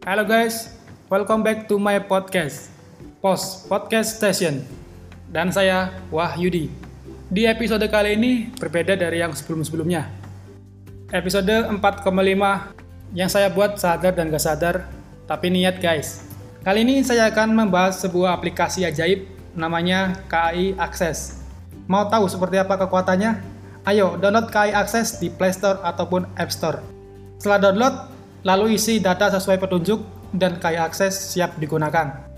Halo guys, welcome back to my podcast, Post Podcast Station. Dan saya Wahyudi. Di episode kali ini berbeda dari yang sebelum-sebelumnya. Episode 4,5 yang saya buat sadar dan gak sadar, tapi niat guys. Kali ini saya akan membahas sebuah aplikasi ajaib namanya KAI Access. Mau tahu seperti apa kekuatannya? Ayo download KAI Access di Play Store ataupun App Store. Setelah download, lalu isi data sesuai petunjuk dan KAI Access siap digunakan.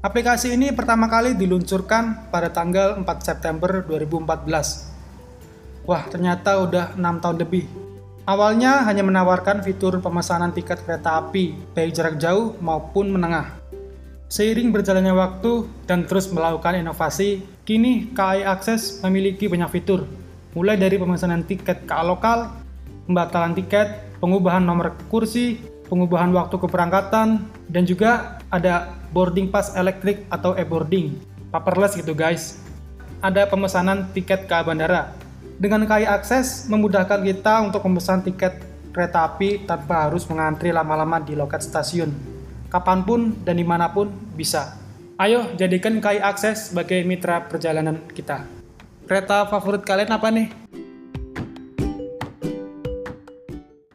Aplikasi ini pertama kali diluncurkan pada tanggal 4 September 2014. Wah, ternyata udah 6 tahun lebih. Awalnya hanya menawarkan fitur pemesanan tiket kereta api, baik jarak jauh maupun menengah. Seiring berjalannya waktu dan terus melakukan inovasi, kini KAI Access memiliki banyak fitur, mulai dari pemesanan tiket KA lokal, pembatalan tiket, pengubahan nomor kursi, pengubahan waktu keberangkatan, dan juga ada boarding pass elektrik atau e-boarding, paperless gitu guys. Ada pemesanan tiket ke bandara. Dengan KAI Akses memudahkan kita untuk memesan tiket kereta api tanpa harus mengantri lama-lama di loket stasiun. Kapan pun dan di mana pun bisa. Ayo jadikan KAI Akses sebagai mitra perjalanan kita. Kereta favorit kalian apa nih?